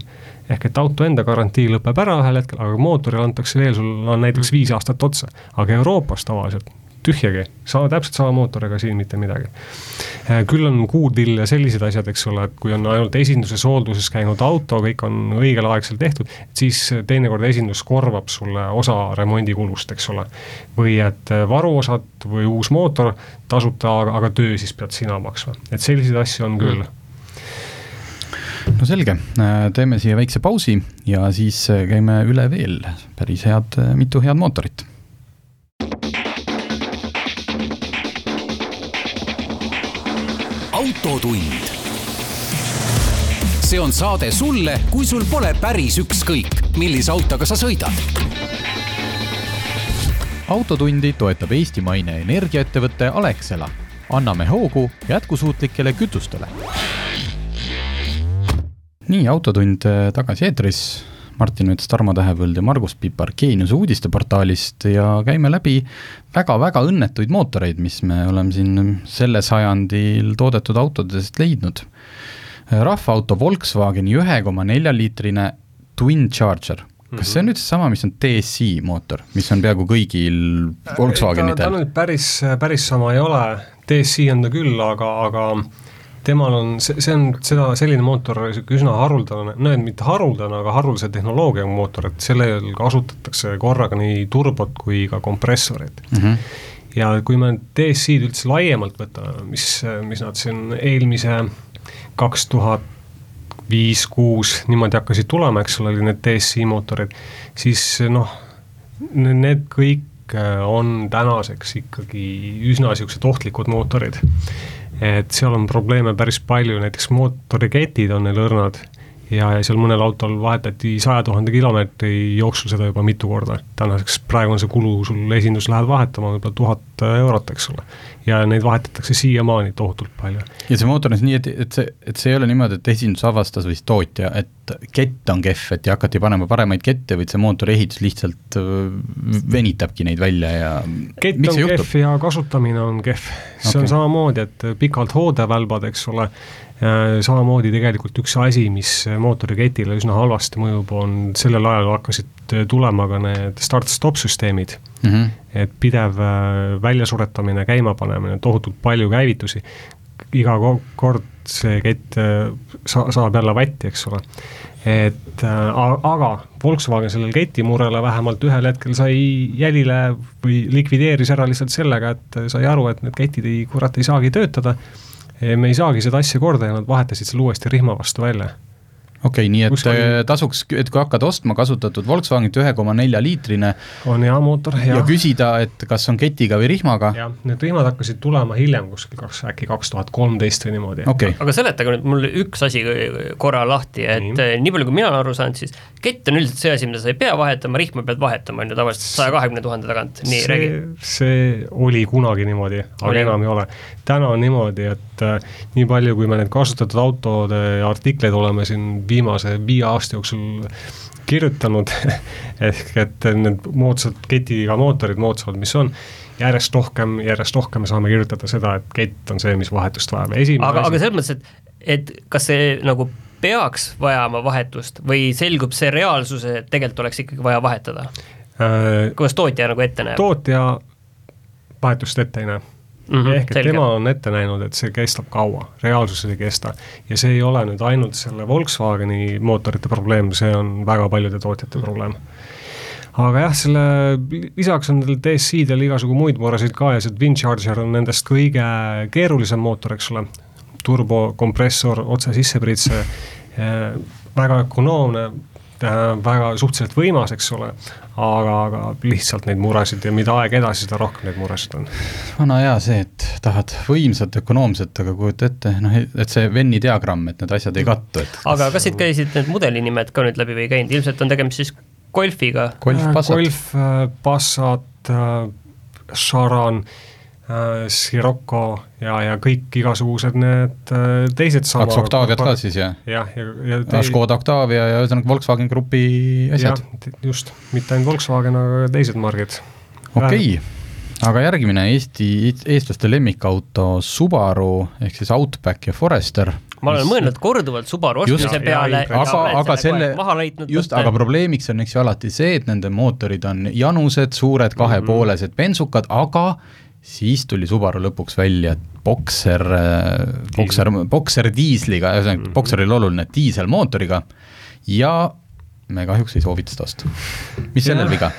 C: ehk et auto enda garantii lõpeb ära ühel hetkel, aga mootorile antakse veel, sul on näiteks viis aastat otsa. aga Euroopas tavaliselt tühjagi, sama, täpselt sama mootoriga siin mitte midagi. küll on kuurdill ja sellised asjad, eks ole, et kui on ainult esinduses, hoolduses käinud auto, kõik on õigel-aegselt tehtud, siis teinekord esindus korvab sulle osa remondikulust, eks ole. või et varuosad või uus mootor tasuta, aga töö siis pead sina maksma, et selliseid asju on küll. Mm.
A: No selge, teeme siia väikse pausi ja siis käime üle veel päris head, mitu head mootorit
D: autotund. see on saade sulle, kui sul pole päris ükskõik, millise autoga sa sõidad.
A: autotundi toetab eestimaine energiaettevõte Alexela. anname hoogu jätkusuutlikele kütustele. nii, Autotund äh, tagasi eetris Martin Mets, Tarmo Tähepõld ja Margus Pipar Geeniuse uudisteportaalist ja käime läbi väga-väga õnnetuid mootoreid, mis me oleme siin selle sajandil toodetud autodest leidnud. rahvaauto Volkswageni ühe koma nelja liitrine Twin Charger kas see on nüüd seesama, mis on DSi mootor, mis on peaaegu kõigil Volkswagenidel?
C: ta nüüd päris, päris sama ei ole, DSi on ta küll, aga, aga temal on, see, see on seda, selline mootor niisugune üsna haruldane, no mitte haruldane, aga haruldase tehnoloogiaga mootor, et sellel kasutatakse korraga nii turbot kui ka kompressorit mm. -hmm. ja kui me DSI-d üldse laiemalt võtame, mis, mis nad siin eelmise kaks tuhat viis, kuus niimoodi hakkasid tulema, eks ole, oli need DSI mootorid, siis noh, need kõik on tänaseks ikkagi üsna niisugused ohtlikud mootorid et seal on probleeme päris palju, näiteks mootoriketid on neil õrnad ja, ja seal mõnel autol vahetati saja tuhande kilomeetri jooksul seda juba mitu korda. tänaseks praegu on see kulu, sul esindus lähed vahetama võib-olla tuhat eurot, eks ole. ja neid vahetatakse siiamaani tohutult palju.
A: ja see mootor on siis nii, et, et see, et see ei ole niimoodi, et esindus avastas või siis tootja, et kett on kehv, et ja hakati panema paremaid kette, vaid see mootori ehitus lihtsalt venitabki neid välja ja
C: kett on kehv ja kasutamine on kehv. see okay. on samamoodi, et pikalt hoodevälbad, eks ole, samamoodi tegelikult üks asi, mis mootoriketile üsna halvasti mõjub, on sellel ajal hakkasid tulema ka need start-stop süsteemid mm. -hmm. et pidev äh, väljasuretamine, käimapanemine, tohutult palju käivitusi. iga kord see kett äh, sa-, saab jälle vatti, eks ole. et äh, aga Volkswagen sellele ketimurele vähemalt ühel hetkel sai jälile või likvideeris ära lihtsalt sellega, et sai aru, et need ketid ei, kurat, ei saagi töötada me ei saagi seda asja korda ja nad vahetasid selle uuesti rihma vastu välja
A: okei okay,, nii et Kuskil... Äh, tasuks, et kui hakkad ostma kasutatud Volkswagenit ühe koma nelja liitrine
C: on hea mootor,
A: hea. ja küsida, et kas on ketiga või rihmaga.
C: jah, need rihmad hakkasid tulema hiljem kuskil kaks, äkki kaks tuhat kolmteist või niimoodi
A: okay..
B: aga seletage nüüd mulle üks asi korra lahti, et nii, äh, nii palju, kui mina olen aru saanud, siis kett on üldiselt see asi, mida sa ei pea vahetama, rihma pead vahetama, on ju tavaliselt saja kahekümne tuhande tagant, nii räägi.
C: see oli kunagi niimoodi, aga oli. enam ei ole. täna on niimoodi, et äh, nii palju, kui me neid kasutatud autode artikleid oleme siin viimase viie aasta jooksul kirjutanud [LAUGHS] ehk et need moodsad ketiga mootorid, moodsamad, mis on, järjest rohkem, järjest rohkem me saame kirjutada seda, et kett on see, mis vahetust vajab,
B: aga, aga selles mõttes, et, et kas see nagu peaks vajama vahetust või selgub see reaalsus, et tegelikult oleks ikkagi vaja vahetada äh,? kuidas tootja nagu ette näeb?
C: tootja vahetust ette ei näe mm. -hmm, ehk et selge. tema on ette näinud, et see kestab kaua, reaalsuses ei kesta. ja see ei ole nüüd ainult selle Volkswageni mootorite probleem, see on väga paljude tootjate mm -hmm. probleem aga jah, selle, lisaks on nendel DSI-del igasugu muid muresid ka ja see Twin Charger on nendest kõige keerulisem mootor, eks ole, turbokompressor otse sisse pritse, väga ökonoomne, väga suhteliselt võimas, eks ole, aga, aga lihtsalt neid muresid ja mida aeg edasi, seda rohkem neid muresid on.
A: vana hea see, et tahad võimsat, ökonoomset, aga kujuta ette, noh, et see Venni diagramm, et need asjad ei kattu, et
B: aga kas siit käisid need mudeli-nimed ka nüüd läbi või ei käinud, ilmselt on tegemist siis Golfiga?
A: Golf, Passat.
C: Golf, äh, Passat, äh, Charan äh, Äh, Sirocco ja, ja kõik igasugused need äh, teised
A: sama kaks Octaviat ka siis, jah?
C: jah, ja, ja,
A: ja te... Škoda Octavia ja ühesõnaga Volkswagen Grupi asjad.
C: just, mitte ainult Volkswagen, aga ka teised margid.
A: okei okay., aga järgmine Eesti, eestlaste lemmikauto Subaru ehk siis Outback ja Forester
B: ma olen mõelnud korduvalt Subaru ostmise peale.
A: aga, aga selle, just, aga probleemiks on eks ju alati see, et nende mootorid on janused, suured kahepoolesed mm -hmm. bensukad, aga siis tuli Subaru lõpuks välja Boxer, Boxer, Boxer diisliga, ühesõnaga mm -hmm. Boxer oli oluline diiselmootoriga ja me kahjuks ei soovita seda osta. mis sellel viga?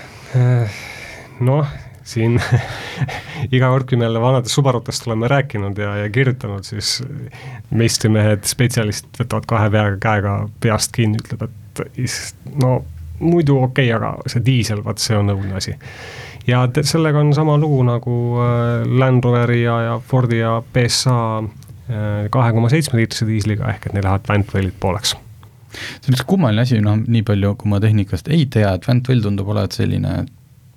C: noh, siin [LAUGHS] iga kord, kui me jälle vanadest Subarutest oleme rääkinud ja, ja kirjutanud, siis meistrimehed, spetsialistid võtavad kahe pea, käega peast kinni, ütleb, et no muidu okei okay,, aga see diisel, vaat see on õudne asi ja sellega on sama lugu nagu äh, Land Roveri ja, ja Fordi ja PSA kahe koma seitsme liitrise diisliga, ehk et neil lähevad väntvõlid pooleks
A: see on üks kummaline asi, noh, nii palju, kui ma tehnikast ei tea, et väntvõll tundub olevat selline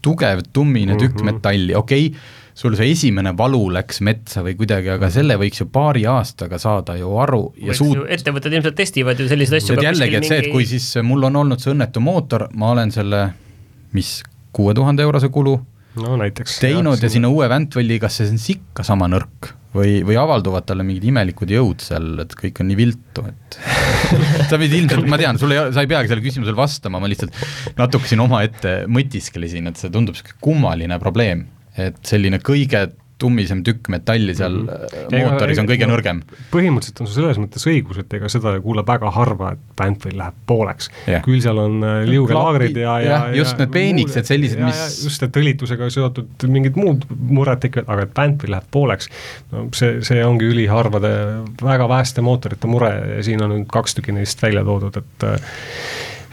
A: tugev tummine mm -hmm. tükk metalli, okei okay,, sul see esimene valu läks metsa või kuidagi, aga selle võiks ju paari aastaga saada ju aru ja suut-.
B: ettevõtted ilmselt testivad ju selliseid asju.
A: jällegi, et see, et kui siis mul on olnud see õnnetu mootor, ma olen selle, mis, kuue tuhande eurose kulu
C: no näiteks.
A: teinud ja, sinna uue väntvõlli, kas see on ikka sama nõrk või, või avalduvad talle mingid imelikud jõud seal, et kõik on nii viltu, et [LAUGHS] sa võid ilmselt, ma tean, sul ei, sa ei peagi sellele küsimusele vastama, ma lihtsalt natuke siin omaette mõtisklesin, et see tundub niisugune kummaline probleem, et selline kõige tummisem tükk metalli seal mm -hmm. mootoris on kõige nõrgem.
C: põhimõtteliselt on sul selles mõttes õigus, et ega seda kuuleb väga harva, et bändvõll läheb pooleks yeah.. küll seal on äh, liugelaagrid ja, ja,
A: ja just need peenikesed, sellised, mis
C: just, et õlitusega seotud mingid muud mured tekivad, aga et bändvõll läheb pooleks, no see, see ongi üliharvade, väga väheste mootorite mure ja siin on nüüd kaks tükki neist välja toodud, et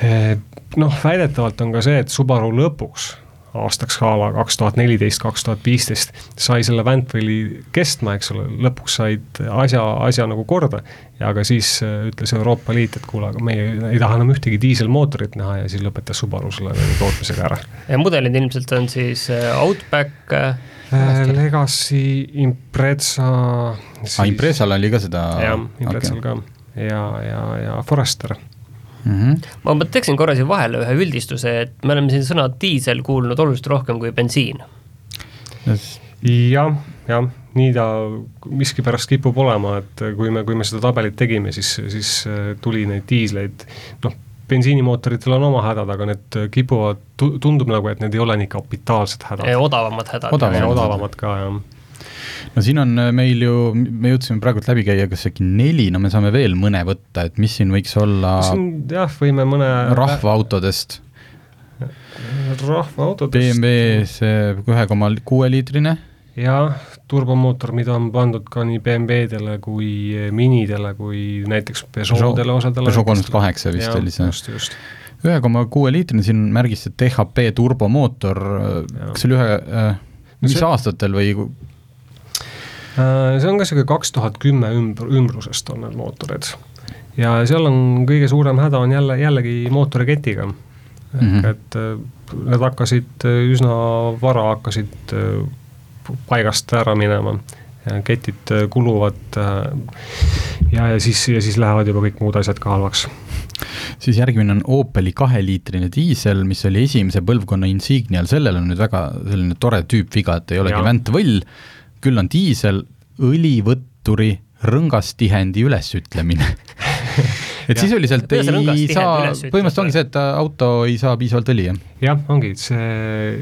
C: eh, noh, väidetavalt on ka see, et Subaru lõpuks aastaks ka ala kaks tuhat neliteist, kaks tuhat viisteist, sai selle Ventwelli kestma, eks ole, lõpuks said asja, asja nagu korda. ja aga siis äh, ütles Euroopa Liit, et kuule, aga meie ei taha enam ühtegi diiselmootorit näha ja siis lõpetas Subaru selle tootmisega ära.
B: ja mudelid ilmselt on siis äh, Outback äh,
C: Legacy, Impreza
A: siis.... aa, Imprezal oli ka seda?
C: jah, Imprezal okay. ka ja, ja, ja Forester
B: mm. -hmm. ma teeksin korra siin vahele ühe üldistuse, et me oleme siin sõna diisel kuulnud oluliselt rohkem kui bensiin
C: jah, jah, nii ta miskipärast kipub olema, et kui me, kui me seda tabelit tegime, siis, siis äh, tuli neid diisleid, noh, bensiinimootoritel on oma hädad, aga need kipuvad, tundub nagu, et need ei ole nii kapitaalsed hädad.
B: odavamad hädad.
C: odavamad, odavamad ka, jah
A: no siin on äh, meil ju, me jõudsime praegult läbi käia, kas äkki neli, no me saame veel mõne võtta, et mis siin võiks olla
C: jah, võime mõne
A: rahvaautodest.
C: rahvaautodest.
A: BMW see ühe koma kuue liitrine.
C: jah, turbomootor, mida on pandud ka nii BMW-dele kui minidele kui näiteks Peugeot'dele osadele.
A: Peugeot kolmsada kaheksa vist oli see.
C: just, just
A: ühe koma kuue liitrine, siin märgis, et DHP turbomootor, kas see oli ühe äh, mis see... aastatel või
C: see on ka sihuke kaks tuhat kümme ümbr-, ümbrusest on need mootorid. ja seal on kõige suurem häda on jälle, jällegi mootoriketiga. ehk mm -hmm. et äh, need hakkasid äh, üsna vara, hakkasid paigast ära minema. ketid kuluvad ja, ja siis, ja siis lähevad juba kõik muud asjad ka halvaks
A: siis järgmine on Opeli kaheliitrine diisel, mis oli esimese põlvkonna Insignial, sellel on nüüd väga selline tore tüüpviga, et ei olegi väntvõll küll on diisel õlivõtturi rõngastihendi ülesütlemine. [LAUGHS] Et sisuliselt ei saa, põhimõtteliselt ongi see, et auto ei saa piisavalt õli, jah?
C: jah, ongi, see,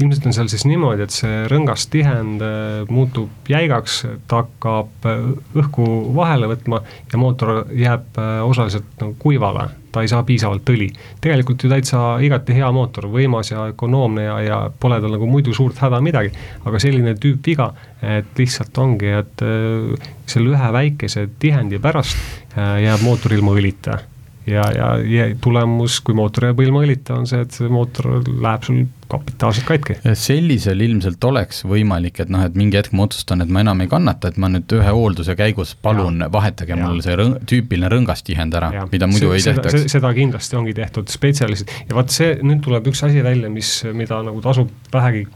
C: ilmselt on seal siis niimoodi, et see rõngastihend äh, muutub jäigaks, ta hakkab äh, õhku vahele võtma ja mootor jääb äh, osaliselt nagu kuivale ta ei saa piisavalt õli. tegelikult ju täitsa igati hea mootor, võimas ja ökonoomne ja, ja pole tal nagu muidu suurt häda midagi, aga selline tüüpviga, et lihtsalt ongi, et äh, selle ühe väikese tihendi pärast äh, jääb mootor ilma õlita ja, ja, ja tulemus, kui mootor jääb ilma õlita, on see, et see mootor läheb sul kapitaalselt katki.
A: sellisel ilmselt oleks võimalik, et noh, et mingi hetk ma otsustan, et ma enam ei kannata, et ma nüüd ühe hoolduse käigus palun ja. vahetage ja. mul see rõng, tüüpiline rõngastihend ära, mida muidu see, ei tehtaks.
C: seda kindlasti ongi tehtud spetsialistid ja vaat see, nüüd tuleb üks asi välja, mis, mida nagu tasub vähegi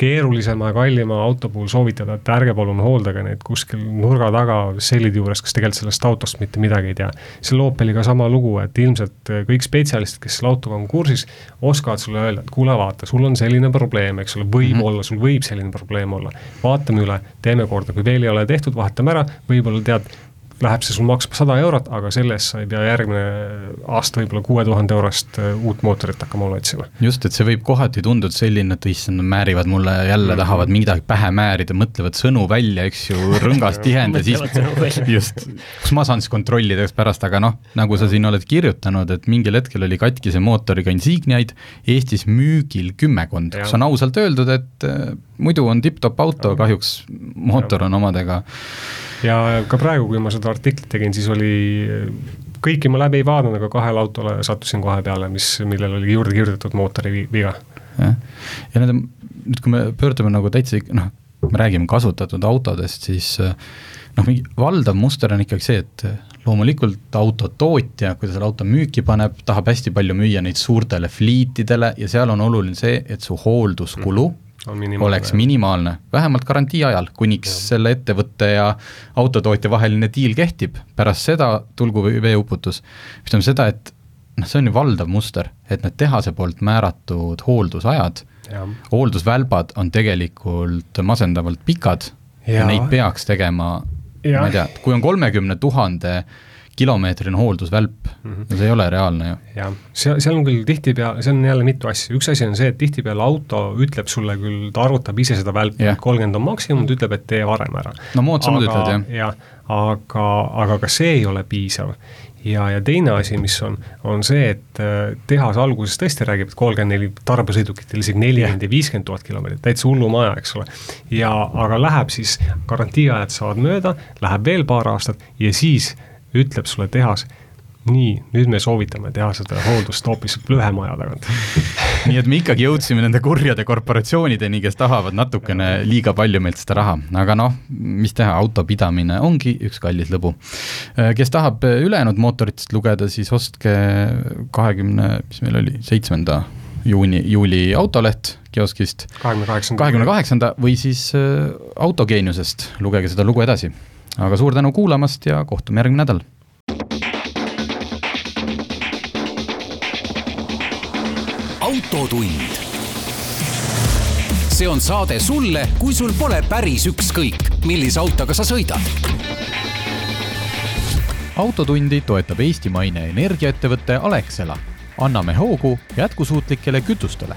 C: keerulisema ja kallima auto puhul soovitada, et ärge palun hooldage neid kuskil nurga taga sellide juures, kes tegelikult sellest autost mitte midagi ei tea. selle Opeliga sama lugu, et ilmselt kõik spetsialistid, kes selle autoga on kursis, oskavad sulle öelda, et kuule, vaata, vaata, sul on selline probleem, eks ole, võib mm -hmm. olla, sul võib selline probleem olla. vaatame üle, teeme korda, kui veel ei ole tehtud, vahetame ära, võib-olla tead, läheb see sul maksma sada eurot, aga selle eest sa ei pea järgmine aasta võib-olla kuue tuhande eurost äh, uut mootorit hakkama otsima.
A: just, et see võib kohati tunduda selline, et issand, nad määrivad mulle jälle mm, -hmm. tahavad midagi pähe määrida, mõtlevad sõnu välja, eks ju, [LAUGHS] rõngas tihend ja siis [LAUGHS] just, kus ma saan siis kontrollida pärast, aga noh, nagu sa siin oled kirjutanud, et mingil hetkel oli katkise mootoriga Insigniaid Eestis müügil kümmekond, kus on ausalt öeldud, et äh, muidu on tipp-topp auto, kahjuks mootor on omadega
C: ja ka praegu, kui ma seda artiklit tegin, siis oli, kõiki ma läbi ei vaadanud, aga kahele autole sattusin kohe peale, mis, millel oli juurde kirjutatud mootori viga.
A: jah, ja nende, nüüd kui me pöördume nagu täitsa noh, me räägime kasutatud autodest, siis äh, noh, mingi valdav muster on ikkagi see, et loomulikult autotootja, kui ta selle auto müüki paneb, tahab hästi palju müüa neid suurtele fliitidele ja seal on oluline see, et su hoolduskulu mm on minimaalne. oleks minimaalne, vähemalt garantii ajal, kuniks ja. selle ettevõtte ja autotootja vaheline diil kehtib, pärast seda tulgu veeuputus. mis tähendab seda, et noh, see on ju valdav muster, et need tehase poolt määratud hooldusajad, hooldusvälbad on tegelikult masendavalt pikad ja, ja neid peaks tegema, ma ei tea, kui on kolmekümne tuhande kilomeetrine hooldusvälp mm, -hmm. no see ei ole reaalne ju.
C: jah, seal, seal on küll tihtipeale, see on jälle mitu asja, üks asi on see, et tihtipeale auto ütleb sulle küll, ta arvutab ise seda välpi, et kolmkümmend on maksimum, ta ütleb, et tee varem ära.
A: no moodsamad ütlevad jah.
C: jah, aga, aga ka see ei ole piisav ja, ja teine asi, mis on, on see, et äh, tehas alguses tõesti räägib, et kolmkümmend neli tarbesõidukitel isegi nelikümmend ja viiskümmend tuhat kilomeetrit, täitsa hullumaja, eks ole. ja, aga läheb siis, garantiiajad saavad mööda, läheb veel paar aastat ja siis ütleb sulle tehas nii, nüüd me soovitame teha seda hooldust hoopis lühema aja tagant [LAUGHS]
A: nii et me ikkagi jõudsime nende kurjade korporatsioonideni, kes tahavad natukene liiga palju meilt seda raha, aga noh, mis teha, autopidamine ongi üks kallis lõbu. kes tahab ülejäänud mootoritest lugeda, siis ostke kahekümne, mis meil oli, seitsmenda juuni, juuli autoleht kioskist.
C: kahekümne kaheksanda.
A: kahekümne kaheksanda või siis äh, Autogeeniusest, lugege seda lugu edasi. Aga suur tänu kuulamast ja kohtume järgmine nädal
D: autotund. see on saade sulle, kui sul pole päris ükskõik, millise autoga sa sõidad.
A: autotundi toetab eestimaine energiaettevõte Alexela. anname hoogu jätkusuutlikele kütustele